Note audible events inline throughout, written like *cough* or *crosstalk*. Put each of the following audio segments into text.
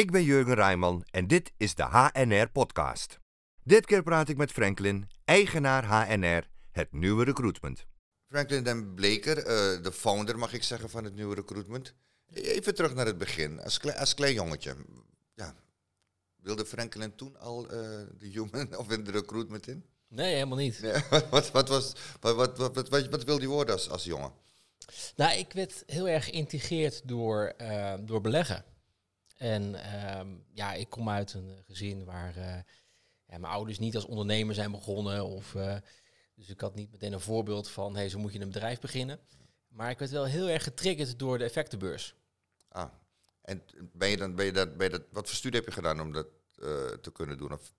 Ik ben Jurgen Rijman en dit is de HNR-podcast. Dit keer praat ik met Franklin, eigenaar HNR, het nieuwe recruitment. Franklin den Bleker, eh, de founder mag ik zeggen van het nieuwe recruitment. Even terug naar het begin, als, kle als klein jongetje. Ja, wilde Franklin toen al eh, de human *laughs* of in de recruitment in? Nee, helemaal niet. Nee, *laughs* wat, wat, was, wat, wat, wat, wat, wat wilde je worden als, als jongen? Nou, ik werd heel erg geïntegreerd door, uh, door beleggen. En uh, ja, ik kom uit een gezin waar uh, ja, mijn ouders niet als ondernemer zijn begonnen. Of, uh, dus ik had niet meteen een voorbeeld van, hey, zo moet je een bedrijf beginnen. Maar ik werd wel heel erg getriggerd door de effectenbeurs. Ah, en ben je dan, ben je dat, ben je dat, wat voor studie heb je gedaan om dat te kunnen doen? Of?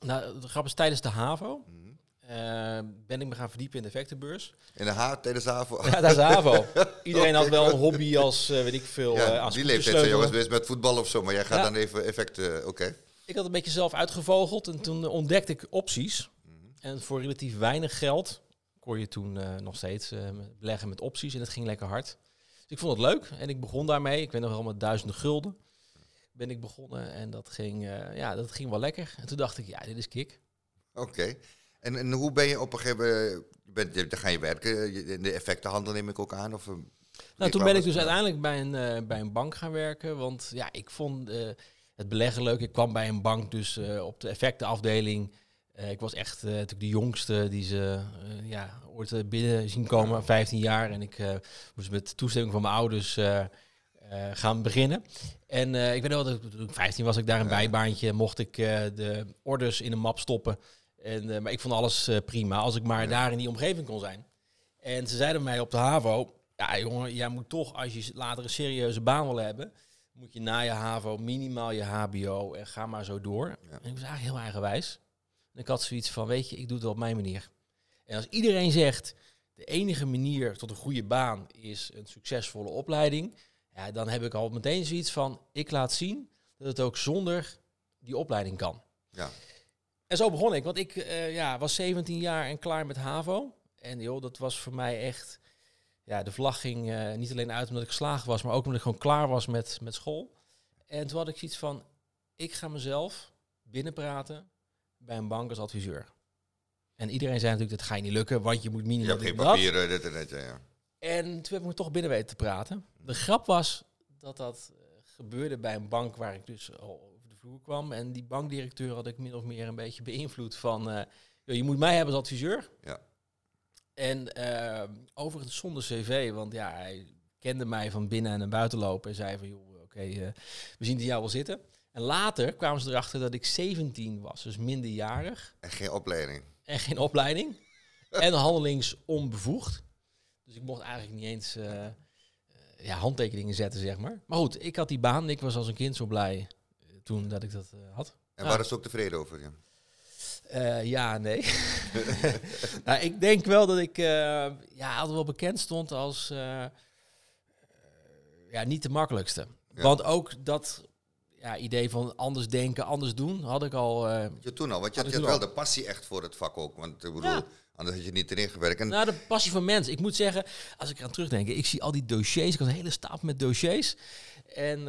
Nou, de grap is tijdens de HAVO. Mm -hmm. Uh, ben ik me gaan verdiepen in de effectenbeurs. In de ha tijdens de HAVO? Ja, de HAVO. *laughs* Iedereen had wel een hobby als, uh, weet ik veel, ja, uh, als Die leeftijd zijn jongens bezig met voetbal of zo, maar jij gaat ja. dan even effecten, oké. Okay. Ik had een beetje zelf uitgevogeld en toen ontdekte ik opties. En voor relatief weinig geld kon je toen nog steeds beleggen met opties en het ging lekker hard. Dus ik vond het leuk en ik begon daarmee. Ik weet nog wel met duizenden gulden ben ik begonnen en dat ging, ja, dat ging wel lekker. En toen dacht ik, ja, dit is kick. Oké. Okay. En, en hoe ben je op een gegeven moment, dan ga je werken, in de effectenhandel neem ik ook aan? Of, nou, toen ben ik dus uiteindelijk bij een, uh, bij een bank gaan werken, want ja, ik vond uh, het beleggen leuk. Ik kwam bij een bank dus uh, op de effectenafdeling. ik was echt natuurlijk de jongste die ze ja, ooit binnen zien komen, 15 jaar. En ik moest met toestemming van mijn ouders gaan beginnen. En ik weet wel dat toen ik 15 was, ik daar een bijbaantje, mocht ik de orders in een map stoppen. En, uh, maar ik vond alles uh, prima, als ik maar ja. daar in die omgeving kon zijn. En ze zeiden mij op de HAVO, ja jongen, jij moet toch, als je later een serieuze baan wil hebben, moet je na je HAVO minimaal je HBO en ga maar zo door. Ja. En ik was eigenlijk heel eigenwijs. En ik had zoiets van, weet je, ik doe het wel op mijn manier. En als iedereen zegt, de enige manier tot een goede baan is een succesvolle opleiding, ja, dan heb ik al meteen zoiets van, ik laat zien dat het ook zonder die opleiding kan. Ja. En zo begon ik, want ik uh, ja, was 17 jaar en klaar met HAVO. En joh, dat was voor mij echt... Ja, de vlag ging uh, niet alleen uit omdat ik geslagen was, maar ook omdat ik gewoon klaar was met, met school. En toen had ik zoiets van, ik ga mezelf binnenpraten bij een bank als adviseur. En iedereen zei natuurlijk, dat ga je niet lukken, want je moet minimaal Je hebt geen papieren, dit en dat, ja. En toen heb ik me toch binnen weten te praten. De grap was dat dat uh, gebeurde bij een bank waar ik dus al kwam. En die bankdirecteur had ik min of meer een beetje beïnvloed van... Uh, je moet mij hebben als adviseur. Ja. En uh, overigens zonder cv, want ja, hij kende mij van binnen en naar buiten lopen. En zei van, joh, oké, okay, uh, we zien die jou wel zitten. En later kwamen ze erachter dat ik 17 was, dus minderjarig. En geen opleiding. En geen opleiding. *laughs* en handelingsonbevoegd. Dus ik mocht eigenlijk niet eens uh, ja, handtekeningen zetten, zeg maar. Maar goed, ik had die baan. Ik was als een kind zo blij toen dat ik dat uh, had. En waar is ook tevreden over? Ja, uh, ja nee. *laughs* nou, ik denk wel dat ik uh, ja, altijd wel bekend stond als ja, niet de makkelijkste. Ja. Want ook dat ja, idee van anders denken, anders doen, had ik al. je toen al, want je had, je had wel al. de passie echt voor het vak ook. Want ik bedoel, ja. Anders had je niet erin gewerkt. En nou, de passie van mensen. Ik moet zeggen, als ik eraan terugdenk, ik zie al die dossiers. Ik had een hele stapel met dossiers. En uh,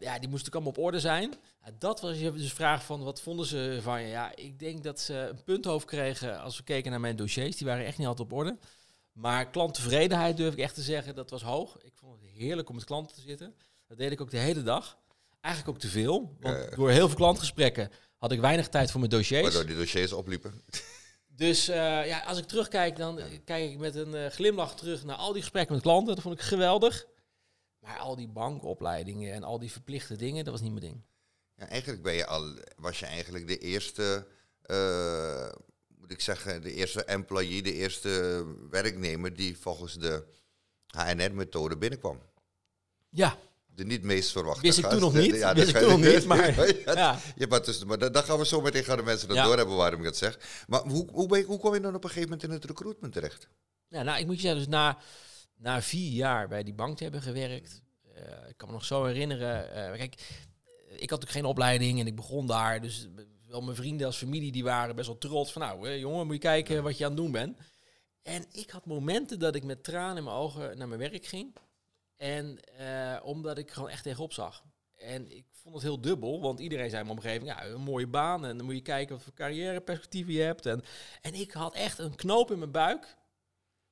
ja, die moesten allemaal op orde zijn. Dat was je dus vraag van wat vonden ze van je? Ja, ik denk dat ze een punthoofd kregen als we keken naar mijn dossiers. Die waren echt niet altijd op orde. Maar klanttevredenheid durf ik echt te zeggen, dat was hoog. Ik vond het heerlijk om met klanten te zitten. Dat deed ik ook de hele dag. Eigenlijk ook te veel. Want uh, door heel veel klantgesprekken had ik weinig tijd voor mijn dossiers. Waardoor die dossiers opliepen. *laughs* Dus uh, ja, als ik terugkijk, dan kijk ik met een uh, glimlach terug naar al die gesprekken met klanten. Dat vond ik geweldig. Maar al die bankopleidingen en al die verplichte dingen, dat was niet mijn ding. Ja, eigenlijk ben je al, was je eigenlijk de eerste, uh, moet ik zeggen, de eerste employee, de eerste werknemer die volgens de HNR-methode binnenkwam. Ja. De niet meest verwachte Wist ik gast. toen nog niet, Ja, wist ik toen nog niet, maar... *laughs* ja. ja. maar, dus, maar daar gaan we zo meteen gaan de mensen dat doorhebben waarom ik dat zeg. Maar hoe, hoe, ben je, hoe kom je dan op een gegeven moment in het recruitment terecht? Ja, nou, ik moet je zeggen, dus na, na vier jaar bij die bank te hebben gewerkt, uh, ik kan me nog zo herinneren, uh, kijk, ik had natuurlijk geen opleiding en ik begon daar, dus wel mijn vrienden als familie, die waren best wel trots van, nou, hè, jongen, moet je kijken wat je aan het doen bent. En ik had momenten dat ik met tranen in mijn ogen naar mijn werk ging. En uh, omdat ik gewoon echt tegenop zag. En ik vond het heel dubbel, want iedereen zei in mijn omgeving, ja, een mooie baan en dan moet je kijken wat voor carrièreperspectieven je hebt. En, en ik had echt een knoop in mijn buik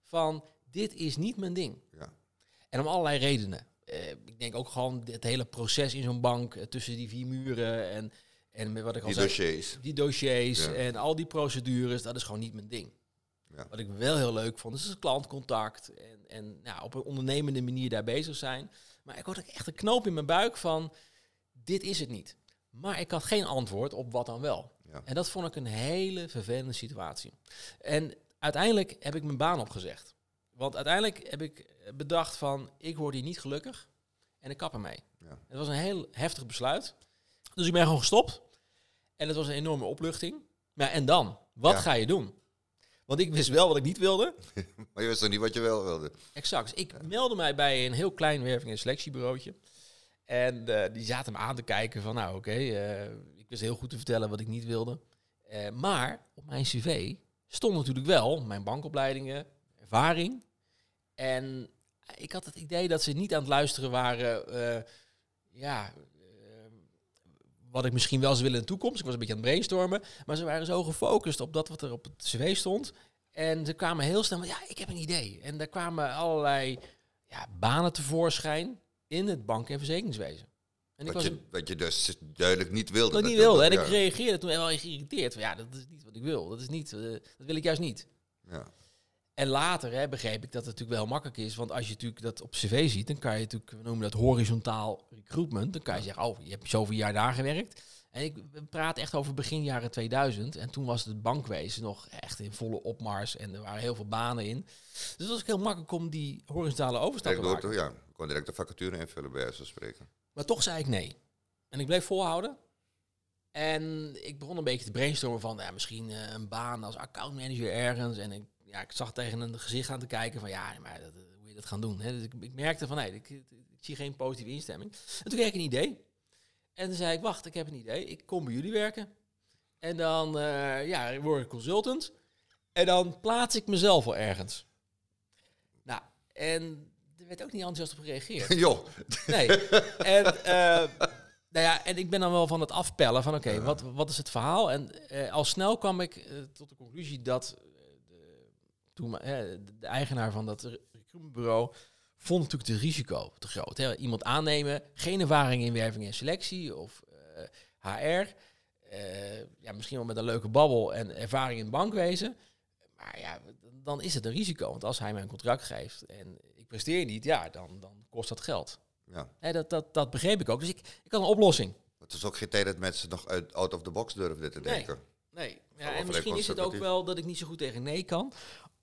van, dit is niet mijn ding. Ja. En om allerlei redenen. Eh, ik denk ook gewoon het hele proces in zo'n bank, eh, tussen die vier muren en, en met wat ik al Die zei, dossiers. die dossiers Ja. en al die procedures, dat is gewoon niet mijn ding. Ja. Wat ik wel heel leuk vond, is het klantcontact en, en nou, op een ondernemende manier daar bezig zijn. Maar ik had ook echt een knoop in mijn buik van, dit is het niet. Maar ik had geen antwoord op wat dan wel. Ja. En dat vond ik een hele vervelende situatie. En uiteindelijk heb ik mijn baan opgezegd. Want uiteindelijk heb ik bedacht van, ik word hier niet gelukkig en ik kap ermee. Ja. Het was een heel heftig besluit. Dus ik ben gewoon gestopt. En het was een enorme opluchting. Maar en dan? Wat Ja. ga je doen? Want ik wist wel wat ik niet wilde. *laughs* Maar je wist toch niet wat je wel wilde? Exact. Dus ik meldde mij bij een heel klein werving- en selectiebureautje. En eh, die zaten me aan te kijken van, nou oké, eh, ik wist heel goed te vertellen wat ik niet wilde. Eh, maar op mijn cv stond natuurlijk wel mijn bankopleidingen, ervaring. En ik had het idee dat ze niet aan het luisteren waren, ja, wat ik misschien wel zou willen in de toekomst. Ik was een beetje aan het brainstormen, maar ze waren zo gefocust op dat wat er op het cv stond. En ze kwamen heel snel met, ja, ik heb een idee. En daar kwamen allerlei ja, banen tevoorschijn in het bank- en verzekeringswezen. En ik Wat was je, wat je dus duidelijk niet wilde. dat ik niet wilde. En ik reageerde toen wel geïrriteerd. Van, ja, dat is niet wat ik wil. Dat, is niet, eh, dat wil ik juist niet. Ja. En later hè, begreep ik dat het natuurlijk wel makkelijk is. Want als je natuurlijk dat op cv ziet, dan kan je natuurlijk, we noemen dat horizontaal recruitment. Dan kan je zeggen, oh, je hebt zoveel jaar daar gewerkt. En ik praten echt over begin jaren 2000. En toen was het bankwezen nog echt in volle opmars. En er waren heel veel banen in. Dus het was ook heel makkelijk om die horizontale overstap te maken. ja. Ik kon direct de vacature invullen bij van spreken. Maar toch zei ik nee. En ik bleef volhouden. En ik begon een beetje te brainstormen van ja, misschien eh, een baan als accountmanager ergens. En ik, ja, ik zag tegen een gezicht aan te kijken van ja, maar dat, eh, hoe je dat gaan doen? Hè? Dus ik, ik merkte van nee, ik, ik, ik zie geen positieve instemming. En toen kreeg ik een idee. En toen zei ik, wacht, ik heb een idee. Ik kom bij jullie werken. En dan eh, ja, word ik consultant. En dan plaats ik mezelf wel ergens. Nou, en er werd ook niet enthousiast op gereageerd. *laughs* Joh, Nee. En, eh, nou ja, en ik ben dan wel van het afpellen van oké, wat, wat is het verhaal? En al snel kwam ik tot de conclusie dat toen, eh, de, eigenaar van dat re- recruitmentbureau vond natuurlijk het risico te groot. Hè? Iemand aannemen, geen ervaring in werving en selectie of eh, HR. eh, ja, misschien wel met een leuke babbel en ervaring in het bankwezen. Maar ja, dan is het een risico. Want als hij mij een contract geeft en ik presteer niet, ja, dan, dan kost dat geld. ja. Hè, dat, dat, dat begreep ik ook. Dus ik, ik had een oplossing. Het is ook geen tijd dat mensen nog uit, out of the box durfden te Nee. denken. Nee. Ja, wel en misschien is het ook wel dat ik niet zo goed tegen nee kan.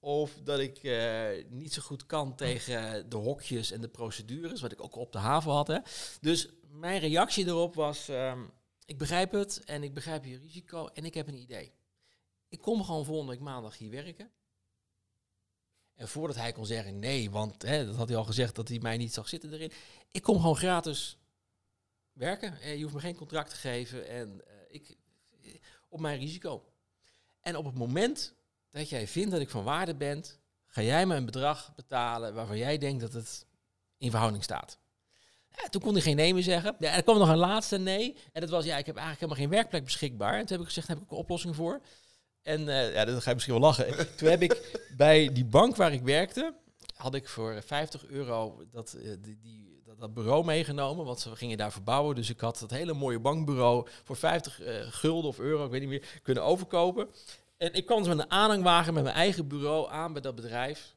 Of dat ik eh, niet zo goed kan tegen de hokjes en de procedures, wat ik ook op de haven had. Hè. Dus mijn reactie erop was, ehm, ik begrijp het en ik begrijp je risico en ik heb een idee. Ik kom gewoon volgende maandag hier werken. En voordat hij kon zeggen nee, want hè, dat had hij al gezegd dat hij mij niet zag zitten erin. Ik kom gewoon gratis werken. Eh, je hoeft me geen contract te geven en eh, ik, op mijn risico. En op het moment dat jij vindt dat ik van waarde ben, ga jij me een bedrag betalen waarvan jij denkt dat het in verhouding staat. Ja, toen kon hij geen nee meer zeggen. Ja, er kwam nog een laatste nee. En dat was, ja, ik heb eigenlijk helemaal geen werkplek beschikbaar. En toen heb ik gezegd, daar heb ik ook een oplossing voor. En eh, ja, dan ga je misschien wel lachen. *laughs* toen heb ik bij die bank waar ik werkte, had ik voor 50 euro dat, eh, die, die, dat, dat bureau meegenomen. Want ze gingen daar verbouwen. Dus ik had dat hele mooie bankbureau voor 50 eh, gulden of euro, ik weet niet meer, kunnen overkopen. En ik kwam dus met een aanhangwagen met mijn eigen bureau aan bij dat bedrijf.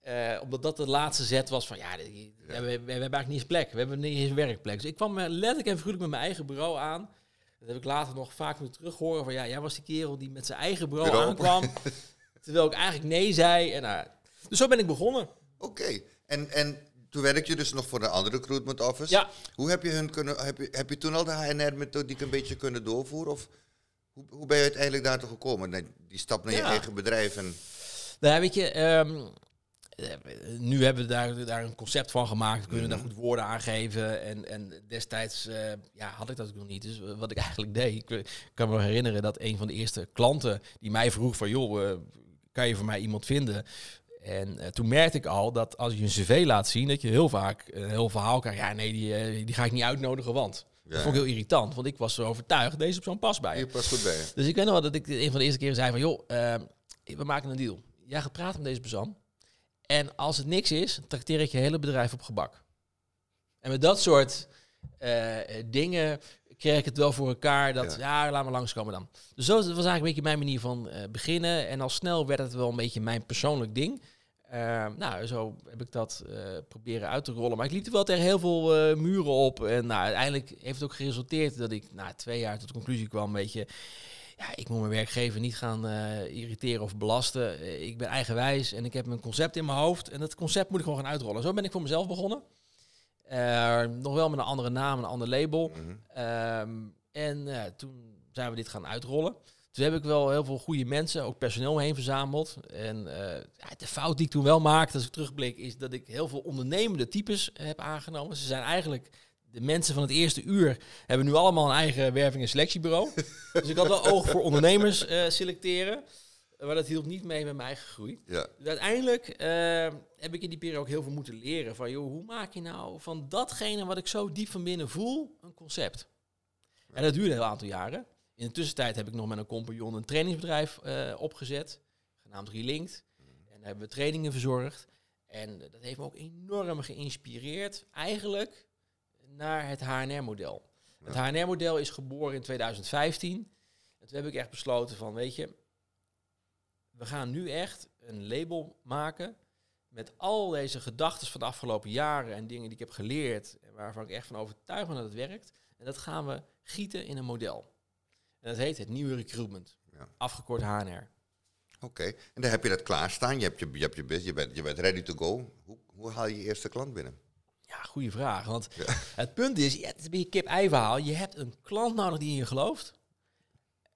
Eh, omdat dat de laatste zet was van, ja, we, hebben- we, hebben eigenlijk niet eens plek. We hebben niet eens werkplek. Dus ik kwam eh, letterlijk en figuurlijk met mijn eigen bureau aan. Dat heb ik later nog vaak moeten terug horen van, ja, jij was die kerel die met zijn eigen bureau, Bureau. aankwam. *laughs* terwijl ik eigenlijk nee zei. En, nou, dus zo ben ik begonnen. Oké. En, en toen werk je dus nog voor een andere recruitment office. Ja. Hoe heb je, hun kunnen, heb je, heb je toen al de HNR-methodiek een beetje kunnen doorvoeren? Of hoe, hoe ben je uiteindelijk daartoe gekomen? Die stap naar je eigen bedrijf en... Nou, weet je, ehm, eh, nu hebben we daar, daar een concept van gemaakt. We kunnen Mhm. daar goed woorden aan geven. En, en destijds eh, ja, had ik dat ook nog niet. Dus wat ik *laughs* eigenlijk deed, ik, eh, kan me herinneren dat een van de eerste klanten die mij vroeg van, joh, kan je voor mij iemand vinden? En toen merkte ik al dat als je een cv laat zien, dat je heel vaak een heel verhaal krijgt. Ja, nee, die, die ga ik niet uitnodigen, want. Dat vond ik heel irritant, want ik was zo overtuigd, deze persoon past bij je. past goed bij je. Dus ik weet nog wel dat ik een van de eerste keren zei van, joh, eh, we maken een deal. Jij gaat praten met deze persoon. En als het niks is, trakteer ik je hele bedrijf op gebak. En met dat soort dingen kreeg ik het wel voor elkaar dat, ja, ja laat maar langskomen dan. Dus zo was eigenlijk een beetje mijn manier van beginnen. En al snel werd het wel een beetje mijn persoonlijk ding. Ehm, nou, zo heb ik dat uh, proberen uit te rollen. Maar ik liep er wel tegen heel veel uh, muren op. En nou, uiteindelijk heeft het ook geresulteerd dat ik na twee jaar tot de conclusie kwam, weet je, ja, ik moet mijn werkgever niet gaan uh, irriteren of belasten. ik ben eigenwijs en ik heb een concept in mijn hoofd. En dat concept moet ik gewoon gaan uitrollen. Zo ben ik voor mezelf begonnen. nog wel met een andere naam, een ander label. Mm -hmm. en toen zijn we dit gaan uitrollen. Toen heb ik wel heel veel goede mensen, ook personeel heen verzameld. En uh, ja, de fout die ik toen wel maakte, als ik terugblik, is dat ik heel veel ondernemende types heb aangenomen. Ze zijn eigenlijk de mensen van het eerste uur hebben nu allemaal een eigen werving- en selectiebureau. *laughs* dus ik had wel oog voor ondernemers uh, selecteren. Maar dat hielp niet mee met mijn eigen groei. Ja. Dus uiteindelijk uh, heb ik in die periode ook heel veel moeten leren. Van joh, hoe maak je nou van datgene wat ik zo diep van binnen voel, een concept? En dat duurde een heel aantal jaren. In de tussentijd heb ik nog met een compagnon een trainingsbedrijf uh, opgezet, genaamd Relinked. En daar hebben we trainingen verzorgd. En dat heeft me ook enorm geïnspireerd, eigenlijk, naar het HNR-model. Het HNR-model is geboren in 2015. En toen heb ik echt besloten van, weet je, we gaan nu echt een label maken met al deze gedachten van de afgelopen jaren en dingen die ik heb geleerd waarvan ik echt van overtuigd ben dat het werkt. En dat gaan we gieten in een model. En dat heet het nieuwe recruitment. Ja. Afgekort HNR. Oké, en dan heb je dat klaarstaan. Je, hebt je, je, hebt je, je, bent, je bent ready to go. Hoe, hoe haal je je eerste klant binnen? Ja, goede vraag. Want *laughs* het punt is, ja, het is een beetje kip-ei verhaal. Je hebt een klant nodig die in je gelooft.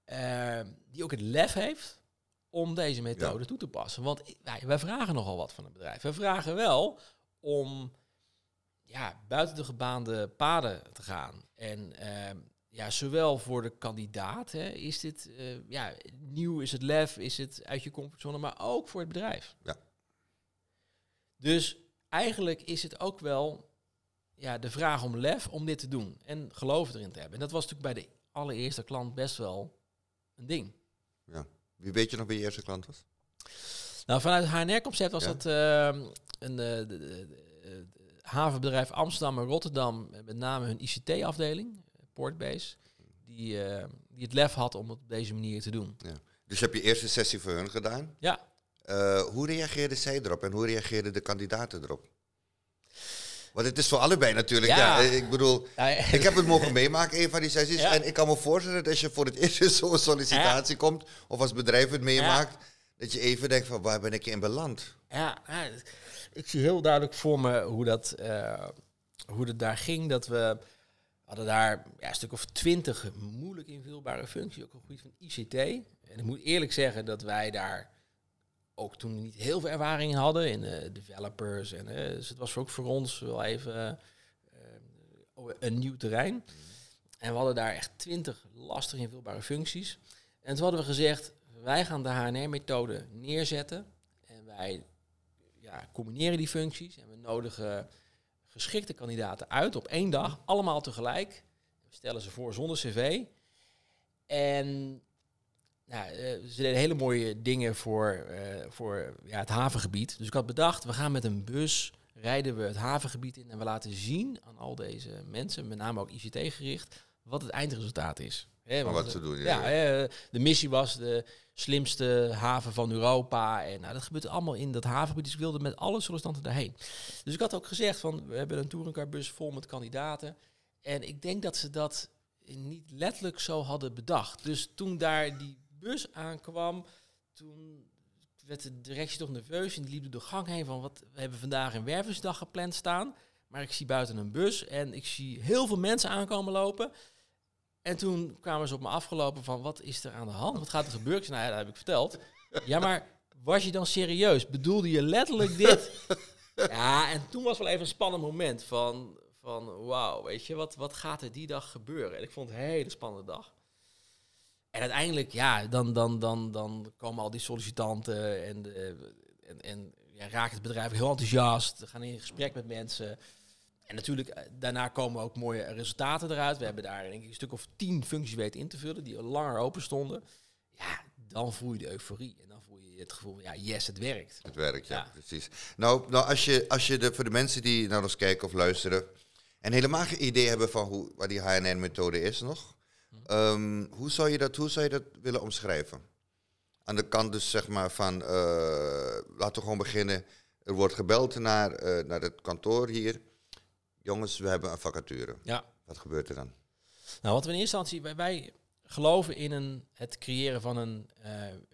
Uh, die ook het lef heeft om deze methode toe te passen. Want wij, wij, vragen nogal wat van het bedrijf. We vragen wel om ja, buiten de gebaande paden te gaan. En uh, ja, zowel voor de kandidaat hè, is dit uh, ja, nieuw, is het lef, is het uit je comfortzone, maar ook voor het bedrijf. Ja. Dus eigenlijk is het ook wel ja, de vraag om lef om dit te doen en geloof erin te hebben. En dat was natuurlijk bij de allereerste klant best wel een ding. Ja. Wie weet je nog wie je eerste klant was? Nou, vanuit HNR-concept was dat uh, een de, de, de, havenbedrijf Amsterdam en Rotterdam, met name hun ICT-afdeling. Portbase, die, uh, die het lef had om het op deze manier te doen. Ja. Dus heb je eerste sessie voor hun gedaan? Ja. Uh, hoe reageerden zij erop en hoe reageerden de kandidaten erop? Want het is voor allebei natuurlijk. Ja. ja ik bedoel, ik heb het mogen meemaken, een van die sessies. En ik kan me voorstellen dat als je voor het eerst zo'n sollicitatie komt, of als bedrijf het meemaakt, dat je even denkt van waar ben ik in beland? Ja, ik zie heel duidelijk voor me hoe dat, uh, hoe dat daar ging. Dat we hadden daar ja, een stuk of twintig moeilijk invulbare functies, ook op het gebied van ICT. En ik moet eerlijk zeggen dat wij daar ook toen niet heel veel ervaring in hadden in uh, developers. En, uh, dus het was ook voor ons wel even uh, een nieuw terrein. En we hadden daar echt twintig lastig invulbare functies. En toen hadden we gezegd, wij gaan de HNR-methode neerzetten. En wij ja, combineren die functies en we nodigen geschikte kandidaten uit op één dag, allemaal tegelijk. We stellen ze voor zonder cv. En nou, uh, ze deden hele mooie dingen voor, uh, voor ja, het havengebied. Dus ik had bedacht, we gaan met een bus, rijden we het havengebied in en we laten zien aan al deze mensen, met name ook ICT gericht, wat het eindresultaat is. Hè, wat ze doen, ja. ja de missie was de slimste haven van Europa. En nou, dat gebeurt allemaal in dat havengebied. Dus ik wilde met alle sollicitanten daarheen. Dus ik had ook gezegd van, we hebben een touringcarbus vol met kandidaten. En ik denk dat ze dat niet letterlijk zo hadden bedacht. Dus toen daar die bus aankwam, toen werd de directie toch nerveus en die liep door de gang heen van, wat, we hebben vandaag een wervingsdag gepland staan. Maar ik zie buiten een bus en ik zie heel veel mensen aankomen lopen. En toen kwamen ze op me afgelopen van, wat is er aan de hand? Wat gaat er gebeuren? Nou ja, dat heb ik verteld. Ja, maar was je dan serieus? Bedoelde je letterlijk dit? *laughs* Ja, en toen was wel even een spannend moment van, van wauw, weet je, wat, wat gaat er die dag gebeuren? En ik vond het een hele spannende dag. En uiteindelijk, ja, dan, dan, dan, dan komen al die sollicitanten en, en, en ja, raken het bedrijf heel enthousiast, gaan in gesprek met mensen. En natuurlijk, eh, daarna komen ook mooie resultaten eruit. We hebben daar denk ik een stuk of tien functies weten in te vullen die al langer open stonden. Ja, dan voel je de euforie. En dan voel je het gevoel, ja, yes, het werkt. Het werkt, ja, precies. Nou, nou als je, als je de, voor de mensen die naar ons kijken of luisteren... en helemaal geen idee hebben van hoe, wat die HNN-methode is nog... Ehm, hoe, zou je dat, hoe zou je dat willen omschrijven? Aan de kant dus zeg maar van, uh, laten we gewoon beginnen. Er wordt gebeld naar, uh, naar het kantoor hier. Jongens, we hebben een vacature. Ja. Wat gebeurt er dan? Nou, wat we in eerste instantie, wij, wij geloven in een, het creëren van een uh,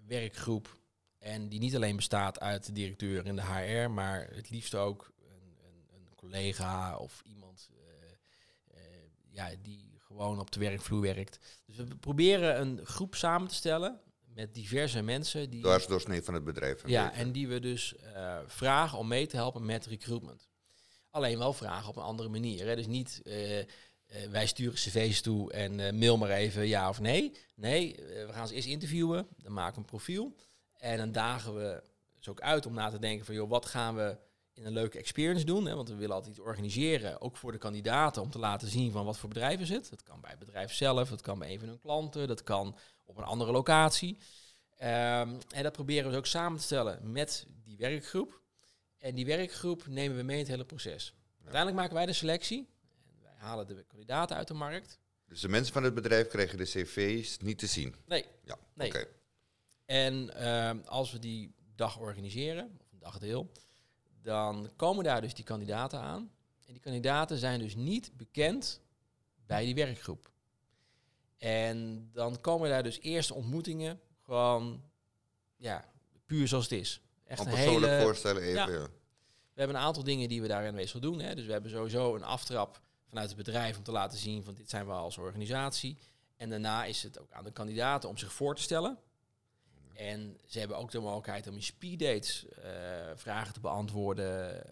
werkgroep. En die niet alleen bestaat uit de directeur en de HR, maar het liefst ook een, een, een collega of iemand ja, die gewoon op de werkvloer werkt. Dus we proberen een groep samen te stellen met diverse mensen. Die, Dwarsdoorsnee van het bedrijf. Ja, en die we dus vragen om mee te helpen met recruitment. Alleen wel vragen op een andere manier. Hè. Dus niet uh, uh, wij sturen cv's toe en mail maar even ja of nee. Nee, we gaan ze eerst interviewen, dan maken we een profiel. En dan dagen we ze ook uit om na te denken van joh, wat gaan we in een leuke experience doen. Hè, want we willen altijd iets organiseren, ook voor de kandidaten, om te laten zien van wat voor bedrijf is het. Dat kan bij het bedrijf zelf, dat kan bij een van hun klanten, dat kan op een andere locatie. Um, en dat proberen we ook samen te stellen met die werkgroep. En die werkgroep nemen we mee in het hele proces. Uiteindelijk maken wij de selectie. En wij halen de kandidaten uit de markt. Dus de mensen van het bedrijf krijgen de cv's niet te zien? Nee. Ja, nee. oké. En um, als we die dag organiseren, of een dagdeel, dan komen daar dus die kandidaten aan. En die kandidaten zijn dus niet bekend bij die werkgroep. En dan komen daar dus eerste ontmoetingen gewoon, ja, puur zoals het is. Echt een persoonlijk hele, voorstellen even, ja. We hebben een aantal dingen die we daarin meestal doen. Hè. Dus we hebben sowieso een aftrap vanuit het bedrijf om te laten zien van dit zijn we als organisatie. En daarna is het ook aan de kandidaten om zich voor te stellen. En ze hebben ook de mogelijkheid om in speeddates uh, vragen te beantwoorden.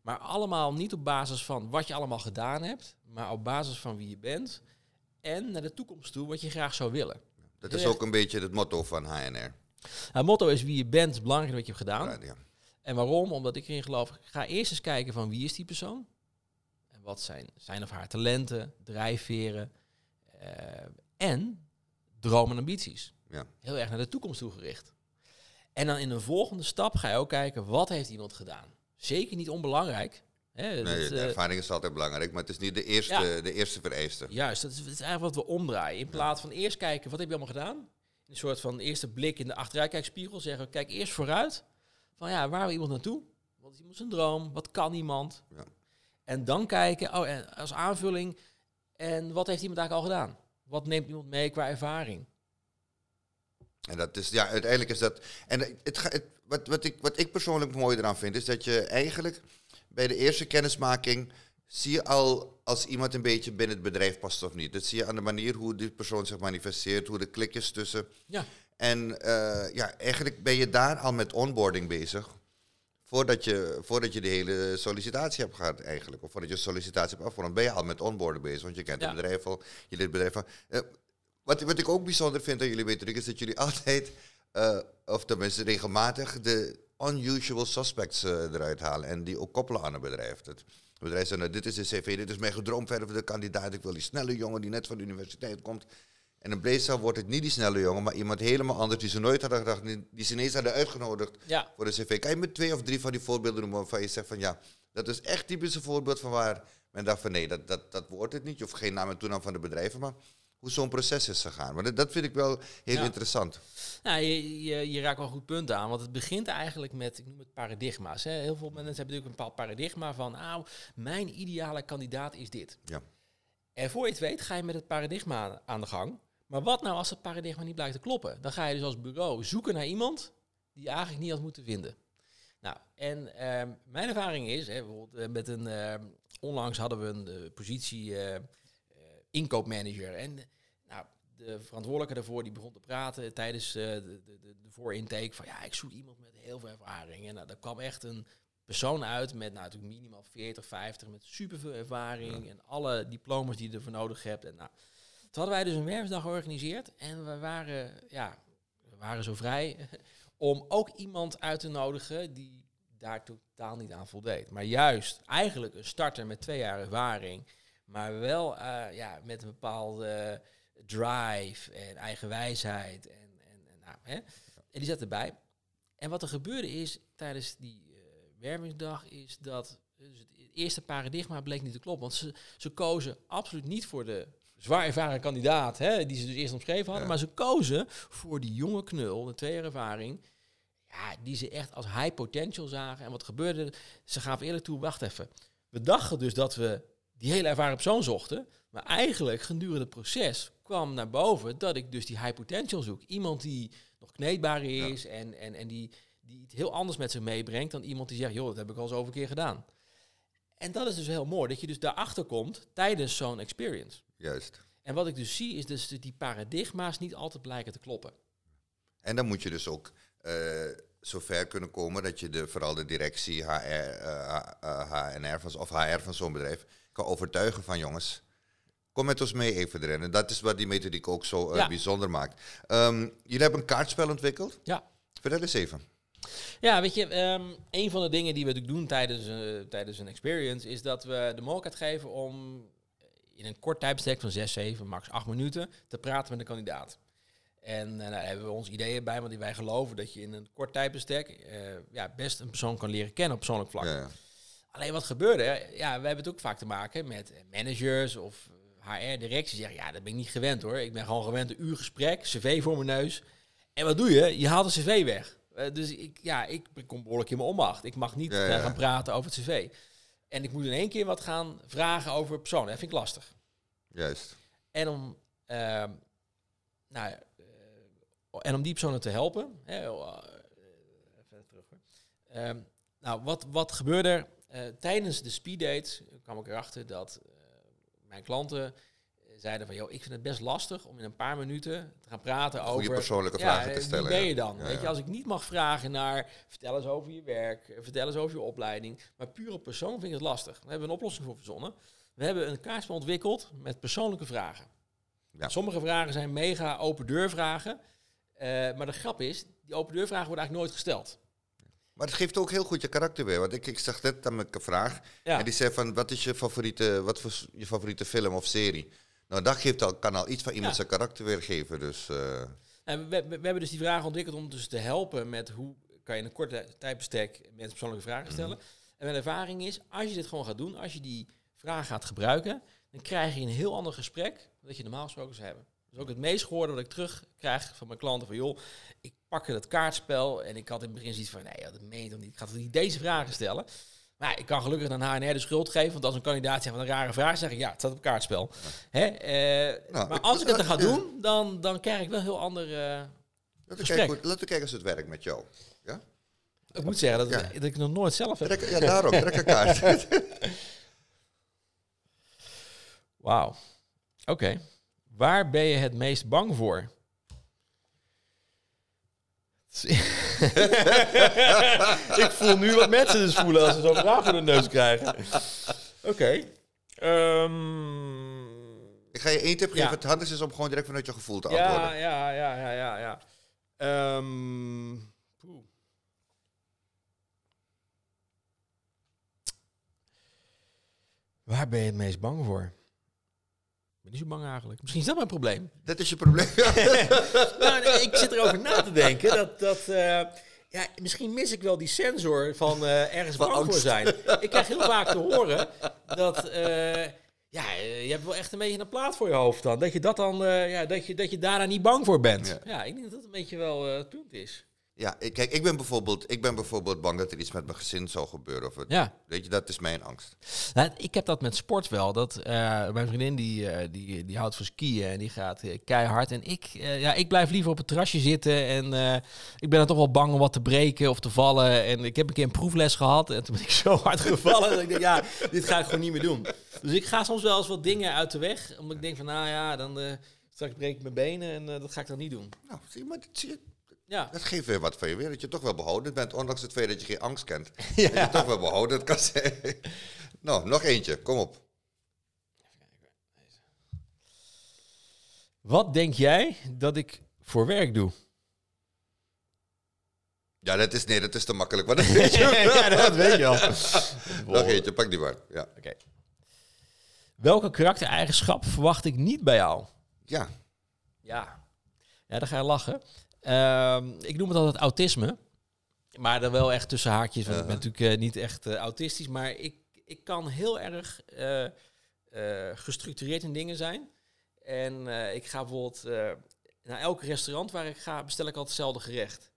maar allemaal niet op basis van wat je allemaal gedaan hebt, maar op basis van wie je bent en naar de toekomst toe wat je graag zou willen. Dat is ook een beetje het motto van HNR. Het motto is wie je bent, het belangrijkste wat je hebt gedaan. Ja, ja. En waarom? Omdat ik erin geloof, ga eerst eens kijken van wie is die persoon? En wat zijn zijn of haar talenten, drijfveren uh, en dromen en ambities. Ja. Heel erg naar de toekomst toegericht. En dan in een volgende stap ga je ook kijken, wat heeft iemand gedaan? Zeker niet onbelangrijk. Hè, nee, de eh, ervaring is altijd belangrijk, maar het is niet de eerste, de eerste vereiste. Juist, dat is, dat is eigenlijk wat we omdraaien. In plaats van eerst kijken, wat heb je allemaal gedaan? Een soort van eerste blik in de achteruitkijkspiegel zeggen, kijk eerst vooruit. Van ja, waar wil iemand naartoe? Wat is iemand zijn droom? Wat kan iemand? Ja. En dan kijken, oh, en als aanvulling, en wat heeft iemand eigenlijk al gedaan? Wat neemt iemand mee qua ervaring? En dat is, ja, uiteindelijk is dat. En het, het, wat, wat, ik, wat ik persoonlijk mooi eraan vind, is dat je eigenlijk bij de eerste kennismaking zie je al als iemand een beetje binnen het bedrijf past of niet. Dat zie je aan de manier hoe die persoon zich manifesteert, hoe de klikjes tussen. Ja. En uh, ja, eigenlijk ben je daar al met onboarding bezig. Voordat je, voordat je de hele sollicitatie hebt gehad eigenlijk. Of voordat je sollicitatie hebt afgerond, ben je al met onboarding bezig. Want je kent het bedrijf al, je dit bedrijf al. Uh, wat, wat ik ook bijzonder vind aan jullie weten, is dat jullie *laughs* altijd, uh, of tenminste regelmatig, de unusual suspects eruit halen. En die ook koppelen aan een bedrijf. Het bedrijf zegt, nou, dit is de cv, dit is mijn gedroomd de kandidaat. Ik wil die snelle jongen die net van de universiteit komt. En in Bleestal wordt het niet die snelle jongen, maar iemand helemaal anders die ze nooit hadden gedacht, die ze ineens hadden uitgenodigd voor de cv. Kan je met twee of drie van die voorbeelden noemen waarvan je zegt van ja, dat is echt typisch een voorbeeld van waar men dacht van nee, dat, dat, dat wordt het niet. Hoeft geen naam en toenaam van de bedrijven, maar hoe zo'n proces is gegaan. Maar dat, vind ik wel heel interessant. Nou, je, je, je, raakt wel goed punten aan, want het begint eigenlijk met, ik noem het paradigma's. Hè. Heel veel mensen hebben natuurlijk een bepaald paradigma van, nou, mijn ideale kandidaat is dit. Ja. En voor je het weet ga je met het paradigma aan de gang. Maar wat nou als het paradigma niet blijkt te kloppen? Dan ga je dus als bureau zoeken naar iemand die je eigenlijk niet had moeten vinden. Nou, en uh, mijn ervaring is, hè, bijvoorbeeld eh, met een, uh, onlangs hadden we een uh, positie inkoopmanager. En de verantwoordelijke daarvoor die begon te praten tijdens uh, de, de, de, de voorintake van ja, ik zoek iemand met heel veel ervaring. En nou, daar kwam echt een persoon uit met nou, natuurlijk minimaal 40, 50, met superveel ervaring en alle diploma's die je ervoor nodig hebt. En nou, toen hadden wij dus een werfdag georganiseerd en we waren, ja, we waren zo vrij *laughs* om ook iemand uit te nodigen die daar totaal niet aan voldeed. Maar juist eigenlijk een starter met twee jaar ervaring, maar wel eh, ja, met een bepaalde drive en eigen wijsheid. En, en, en, nou, hè? en die zat erbij. En wat er gebeurde is tijdens die uh, wervingsdag, is dat dus het eerste paradigma bleek niet te kloppen. Want ze, ze kozen absoluut niet voor de zwaar ervaren kandidaat, hè, die ze dus eerst omschreven hadden. Maar ze kozen voor die jonge knul, de twee ervaring, ja, die ze echt als high potential zagen. En wat gebeurde? Ze gaven eerlijk toe, wacht even. We dachten dus dat we die hele ervaren persoon zochten. Maar eigenlijk gedurende het proces kwam naar boven dat ik dus die high potential zoek. Iemand die nog kneedbaar is en, en, en die, die het heel anders met zich meebrengt dan iemand die zegt, joh, dat heb ik al zoveel keer gedaan. En dat is dus heel mooi, dat je dus daarachter komt tijdens zo'n experience. Juist. En wat ik dus zie, is dus die paradigma's niet altijd blijken te kloppen. En dan moet je dus ook uh, zover kunnen komen dat je de, vooral de directie HR, uh, HNR van, of HR van zo'n bedrijf kan overtuigen van jongens, kom met ons mee even erin. En dat is wat die methodiek ook zo uh, bijzonder maakt. Um, jullie hebben een kaartspel ontwikkeld. Ja. Vertel eens even. Ja, weet je, um, een van de dingen die we natuurlijk doen tijdens, uh, tijdens een experience is dat we de mogelijkheid geven om in een kort tijdbestek van 6, 7, max 8 minuten te praten met de kandidaat. En uh, nou, daar hebben we ons ideeën bij, want wij geloven dat je in een kort tijdbestek uh, ja, best een persoon kan leren kennen op persoonlijk vlak. Ja, ja. Alleen wat gebeurde, ja, we hebben het ook vaak te maken met managers of HR-directie zeggen, ja, dat ben ik niet gewend hoor. Ik ben gewoon gewend een uur gesprek, cv voor mijn neus. En wat doe je? Je haalt een cv weg. Uh, dus ik, ja, ik kom behoorlijk in mijn onmacht. Ik mag niet ja, ja. gaan praten over het cv. En ik moet in één keer wat gaan vragen over personen. Dat vind ik lastig. Juist. En om, uh, nou, uh, en om die personen te helpen. Hè, even terug hoor. Ehm, nou, wat, wat gebeurde er? tijdens de speeddates kwam ik erachter dat mijn klanten zeiden van, joh, ik vind het best lastig om in een paar minuten te gaan praten over... Goede persoonlijke vragen te stellen. Wie ben je dan? Ja, Weet je, als ik niet mag vragen naar, vertel eens over je werk, vertel eens over je opleiding, maar pure persoon vind ik het lastig. Daar hebben we een oplossing voor verzonnen. We hebben een kaartspel ontwikkeld met persoonlijke vragen. Sommige vragen zijn mega open deur vragen, uh, maar de grap is, die open deur vragen worden eigenlijk nooit gesteld. Maar het geeft ook heel goed je karakter weer. Want ik, ik zag net aan mijn vraag. Ja. En die zei van, wat is je favoriete, wat voor je favoriete film of serie? Nou, dat geeft al, kan al iets van iemand zijn karakter weergeven. Dus, uh... en we, we, we, hebben dus die vraag ontwikkeld om dus te helpen met hoe kan je in een korte tijdbestek mensen persoonlijke vragen stellen. Mm. En mijn ervaring is, als je dit gewoon gaat doen, als je die vraag gaat gebruiken, dan krijg je een heel ander gesprek dan dat je normaal gesproken zou hebben. Is ook het meest gehoorde wat ik terugkrijg van mijn klanten. Van joh, ik pak het kaartspel en ik had in het begin zoiets van, nee, dat meent toch niet. Ik ga toch niet deze vragen stellen. Maar ik kan gelukkig aan HNR de schuld geven. Want als een kandidaat zegt van een rare vraag, zeg ik ja, het staat op kaartspel. Hè? Uh, nou, maar als ik het dan ga doen, dan, dan krijg ik wel heel ander. Uh, laten, we kijken, laten we kijken als het werkt met jou. Ja? Ik moet zeggen dat, ja. dat ik nog nooit zelf heb. Trek, ja, daarom. Trek een kaart. *laughs* Wauw. Oké. Okay. Waar ben je het meest bang voor? *laughs* ik voel nu wat mensen dus voelen als ze zo'n vraag voor de neus krijgen. Oké. Okay. Um, ik ga je één tip geven. Ja. Het handigste is om gewoon direct vanuit je gevoel te antwoorden. Ja, ja, ja, ja, ja. ja. Um, Waar ben je het meest bang voor? Ben niet zo bang eigenlijk. Misschien is dat mijn probleem. Dat is je probleem. *laughs* nou, nee, ik zit erover na te denken dat, dat uh, ja, misschien mis ik wel die sensor van uh, ergens van bang angst. voor zijn. Ik krijg heel vaak te horen *laughs* dat uh, ja, je hebt wel echt een beetje een plaat voor je hoofd dan. Dat je dat dan, ja, dat je, dat je daarna niet bang voor bent. Ja, ja ik denk dat dat een beetje wel het punt is. Ja, ik, kijk, ik ben, bijvoorbeeld, ik ben bijvoorbeeld bang dat er iets met mijn gezin zou gebeuren. Of het, ja. Weet je, dat is mijn angst. Nou, ik heb dat met sport wel. Dat, uh, mijn vriendin die, uh, die, die houdt van skiën en die gaat uh, keihard. En ik, ja, ik blijf liever op het terrasje zitten. En ik ben dan toch wel bang om wat te breken of te vallen. En ik heb een keer een proefles gehad en toen ben ik zo *laughs* hard gevallen. dat ik denk, ja, dit ga ik gewoon niet meer doen. Dus ik ga soms wel eens wat dingen uit de weg. Omdat ik denk van, nou ja, dan straks breek ik mijn benen en dat ga ik dan niet doen. Nou, zie je, maar zie je ja. Dat geeft weer wat van je weer. Dat je toch wel behouden bent, ondanks het feit dat je geen angst kent. *laughs* ja. Dat je toch wel behouden kan zijn. *laughs* nou, nog eentje. Kom op. Wat denk jij dat ik voor werk doe? Ja, dat is, nee, dat is te makkelijk. Maar dat weet je. *laughs* ja, dat weet je al. Nog eentje, pak die maar. Ja. Oké. Welke karaktereigenschap verwacht ik niet bij jou? ja, Ja. Ja, dan ga je lachen. Ehm, ik noem het altijd autisme. Maar dan wel echt tussen haakjes. Want ik ben natuurlijk eh, niet echt eh, autistisch. Maar ik, ik kan heel erg eh, gestructureerd in dingen zijn. En ik ga bijvoorbeeld... naar elk restaurant waar ik ga, bestel ik altijd hetzelfde gerecht.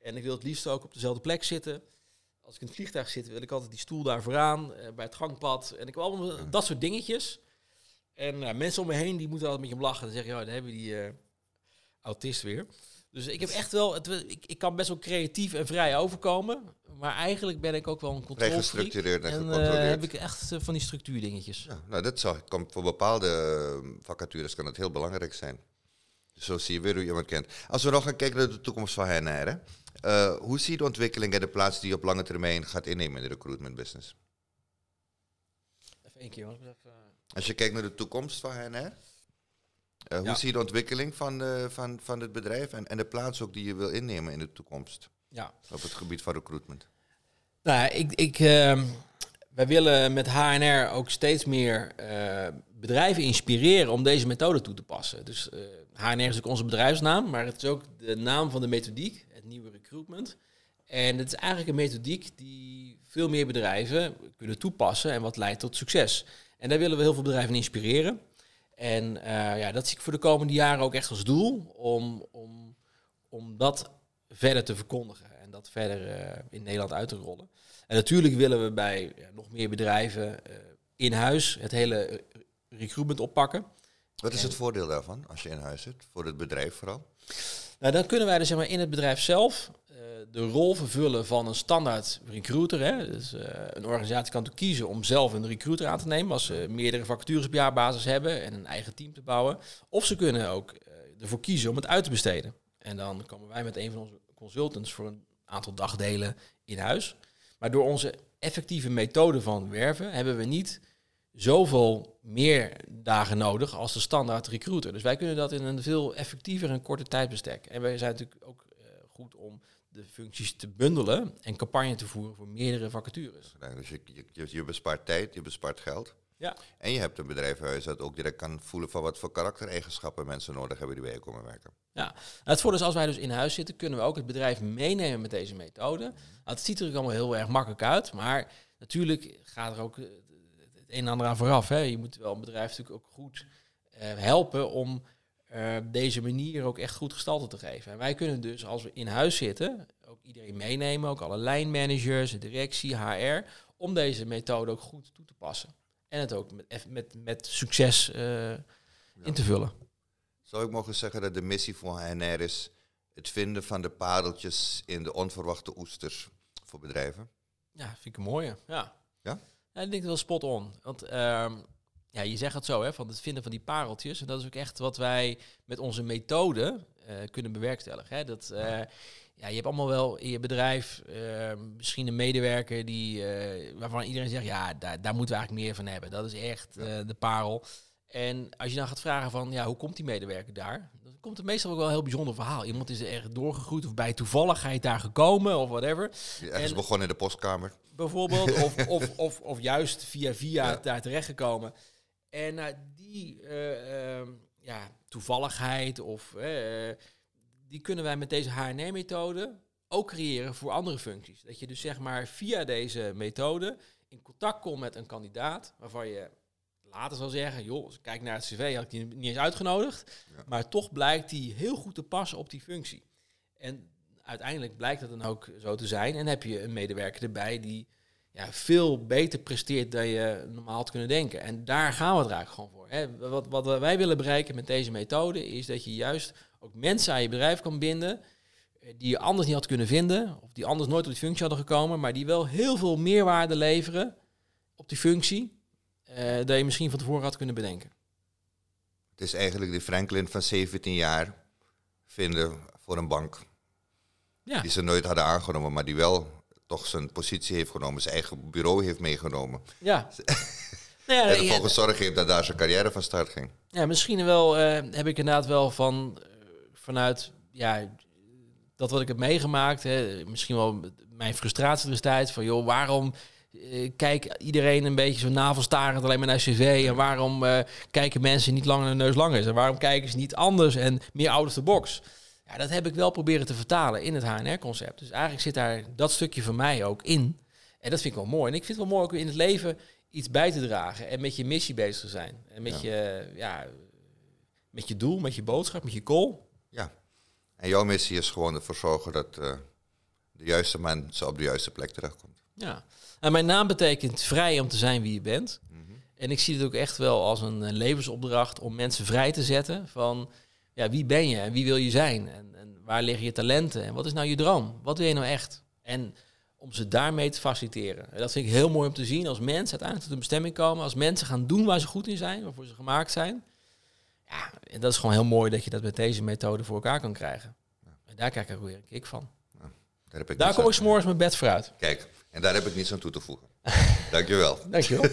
En ik wil het liefst ook op dezelfde plek zitten. Als ik in het vliegtuig zit, wil ik altijd die stoel daar vooraan, bij het gangpad. En ik wil allemaal dat soort dingetjes. En mensen om me heen die moeten altijd met je lachen. Dan zeggen, ja, dan hebben we die autist weer. Dus ik heb echt wel, het, ik, ik kan best wel creatief en vrij overkomen. Maar eigenlijk ben ik ook wel een vrij controlfreak. gestructureerd en, En eh, gecontroleerd. heb ik echt eh, van die structuurdingetjes. Ja, nou, dat zou, kan, voor bepaalde eh, vacatures kan het heel belangrijk zijn. Dus zo zie je weer hoe je iemand kent. Als we nog gaan kijken naar de toekomst van HNR, hoe zie je de ontwikkeling en de plaats die je op lange termijn gaat innemen in de recruitment business? Even één keer. Even, Als je kijkt naar de toekomst van HNR, eh, hoe Ja. zie je de ontwikkeling van, eh, van, van het bedrijf en, en de plaats ook die je wil innemen in de toekomst ja. op het gebied van recruitment? Nou, ik, ik, ehm, wij willen met HNR ook steeds meer eh, bedrijven inspireren om deze methode toe te passen. Dus HNR is ook onze bedrijfsnaam, maar het is ook de naam van de methodiek, het nieuwe recruitment. En het is eigenlijk een methodiek die veel meer bedrijven kunnen toepassen en wat leidt tot succes. En daar willen we heel veel bedrijven in inspireren. En eh, ja, dat zie ik voor de komende jaren ook echt als doel om, om, om dat verder te verkondigen en dat verder eh, in Nederland uit te rollen. En natuurlijk willen we bij ja, nog meer bedrijven eh, in huis het hele recruitment oppakken. Wat is het voordeel daarvan als je in huis zit, voor het bedrijf vooral? Nou, dan kunnen wij dus zeg maar, in het bedrijf zelf eh, de rol vervullen van een standaard recruiter. Hè. Dus, eh, een organisatie kan kiezen om zelf een recruiter aan te nemen als ze meerdere vacatures op jaarbasis hebben en een eigen team te bouwen. Of ze kunnen ook eh, ervoor kiezen om het uit te besteden. En dan komen wij met een van onze consultants voor een aantal dagdelen in huis. Maar door onze effectieve methode van werven hebben we niet zoveel meer dagen nodig als de standaard recruiter. Dus wij kunnen dat in een veel effectiever en korter tijdbestek. En wij zijn natuurlijk ook eh, goed om de functies te bundelen en campagne te voeren voor meerdere vacatures. Ja, Dus je, je, bespaart tijd, je bespaart geld. Ja. En je hebt een bedrijfshuis dat ook direct kan voelen van wat voor karaktereigenschappen mensen nodig hebben die bij je komen werken. Ja, Nou, het voordeel is als wij dus in huis zitten, kunnen we ook het bedrijf meenemen met deze methode. Nou, het ziet er ook allemaal heel erg makkelijk uit, maar natuurlijk gaat er ook eh, het een en ander aan vooraf. Hè. Je moet wel een bedrijf natuurlijk ook goed eh, helpen om eh, deze manier ook echt goed gestalte te geven. En wij kunnen dus als we in huis zitten, ook iedereen meenemen, ook alle lijnmanagers, de directie, HR, om deze methode ook goed toe te passen. En het ook met, met, met succes eh, in te vullen. Zou ik mogen zeggen dat de missie van HNR is het vinden van de pareltjes in de onverwachte oesters voor bedrijven? Ja, vind ik een mooie. Ja. Ja? Ja, ik denk wel spot on. Want ehm, ja, je zegt het zo, hè, van het vinden van die pareltjes. En dat is ook echt wat wij met onze methode eh, kunnen bewerkstelligen. Hè. Dat, eh, ja, je hebt allemaal wel in je bedrijf eh, misschien een medewerker die, eh, waarvan iedereen zegt, ja, daar, daar moeten we eigenlijk meer van hebben. Dat is echt de parel. En als je dan gaat vragen van, ja, hoe komt die medewerker daar? Dan komt het meestal ook wel een heel bijzonder verhaal. Iemand is er echt doorgegroeid of bij toevalligheid daar gekomen of whatever ergens En- begonnen in de postkamer. bijvoorbeeld. *laughs* Of, of, of, of juist via via Ja. daar terechtgekomen. En die eh, ehm, ja, toevalligheid of eh, die kunnen wij met deze HNR-methode ook creëren voor andere functies. Dat je dus zeg maar via deze methode in contact komt met een kandidaat waarvan je later zal zeggen, joh, als ik kijk naar het cv, had ik die niet eens uitgenodigd. Ja. Maar toch blijkt die heel goed te passen op die functie. En uiteindelijk blijkt dat dan ook zo te zijn. En heb je een medewerker erbij die ja, veel beter presteert dan je normaal had kunnen denken. En daar gaan we het eigenlijk gewoon voor. Hè. Wat, wat wij willen bereiken met deze methode is dat je juist ook mensen aan je bedrijf kan binden eh, die je anders niet had kunnen vinden, of die anders nooit op die functie hadden gekomen, maar die wel heel veel meerwaarde leveren op die functie, eh dat je misschien van tevoren had kunnen bedenken. Het is eigenlijk de Franklin van 17 jaar vinden voor een bank. Ja, Die ze nooit hadden aangenomen, maar die wel toch zijn positie heeft genomen, zijn eigen bureau heeft meegenomen. ja. *laughs* nou ja, En ervoor gezorgd heeft dat daar zijn carrière van start ging. Ja, misschien wel eh, heb ik inderdaad wel van eh, vanuit ja, dat dat wat ik heb meegemaakt, hè, misschien wel mijn frustratie destijds, van joh, waarom uh, kijkt iedereen een beetje zo navelstarend alleen maar naar cv en waarom uh, kijken mensen niet langer naar neus lang is en waarom kijken ze niet anders en meer out of the box. Ja, dat heb ik wel proberen te vertalen in het HNR-concept. Dus eigenlijk zit daar dat stukje van mij ook in. En dat vind ik wel mooi. En ik vind het wel mooi ook in het leven iets bij te dragen en met je missie bezig te zijn. En met, Je, ja, met je doel, met je boodschap, met je goal. Ja, en jouw missie is gewoon ervoor zorgen dat uh, de juiste mensen op de juiste plek terechtkomt. Ja, en mijn naam betekent vrij om te zijn wie je bent. Mhm. En ik zie het ook echt wel als een, een, levensopdracht om mensen vrij te zetten van ja, wie ben je en wie wil je zijn en, en waar liggen je talenten en wat is nou je droom? Wat wil je nou echt? En om ze daarmee te faciliteren. En dat vind ik heel mooi om te zien als mensen uiteindelijk tot een bestemming komen, als mensen gaan doen waar ze goed in zijn, waarvoor ze gemaakt zijn. Ja, en dat is gewoon heel mooi dat je dat met deze methode voor elkaar kan krijgen. En daar krijg ik ook weer een kick van. daar heb ik daar kom ik s'morgens mijn bed voor uit. Kijk, en daar heb ik niets aan toe te voegen. *laughs* Dankjewel. Dankjewel.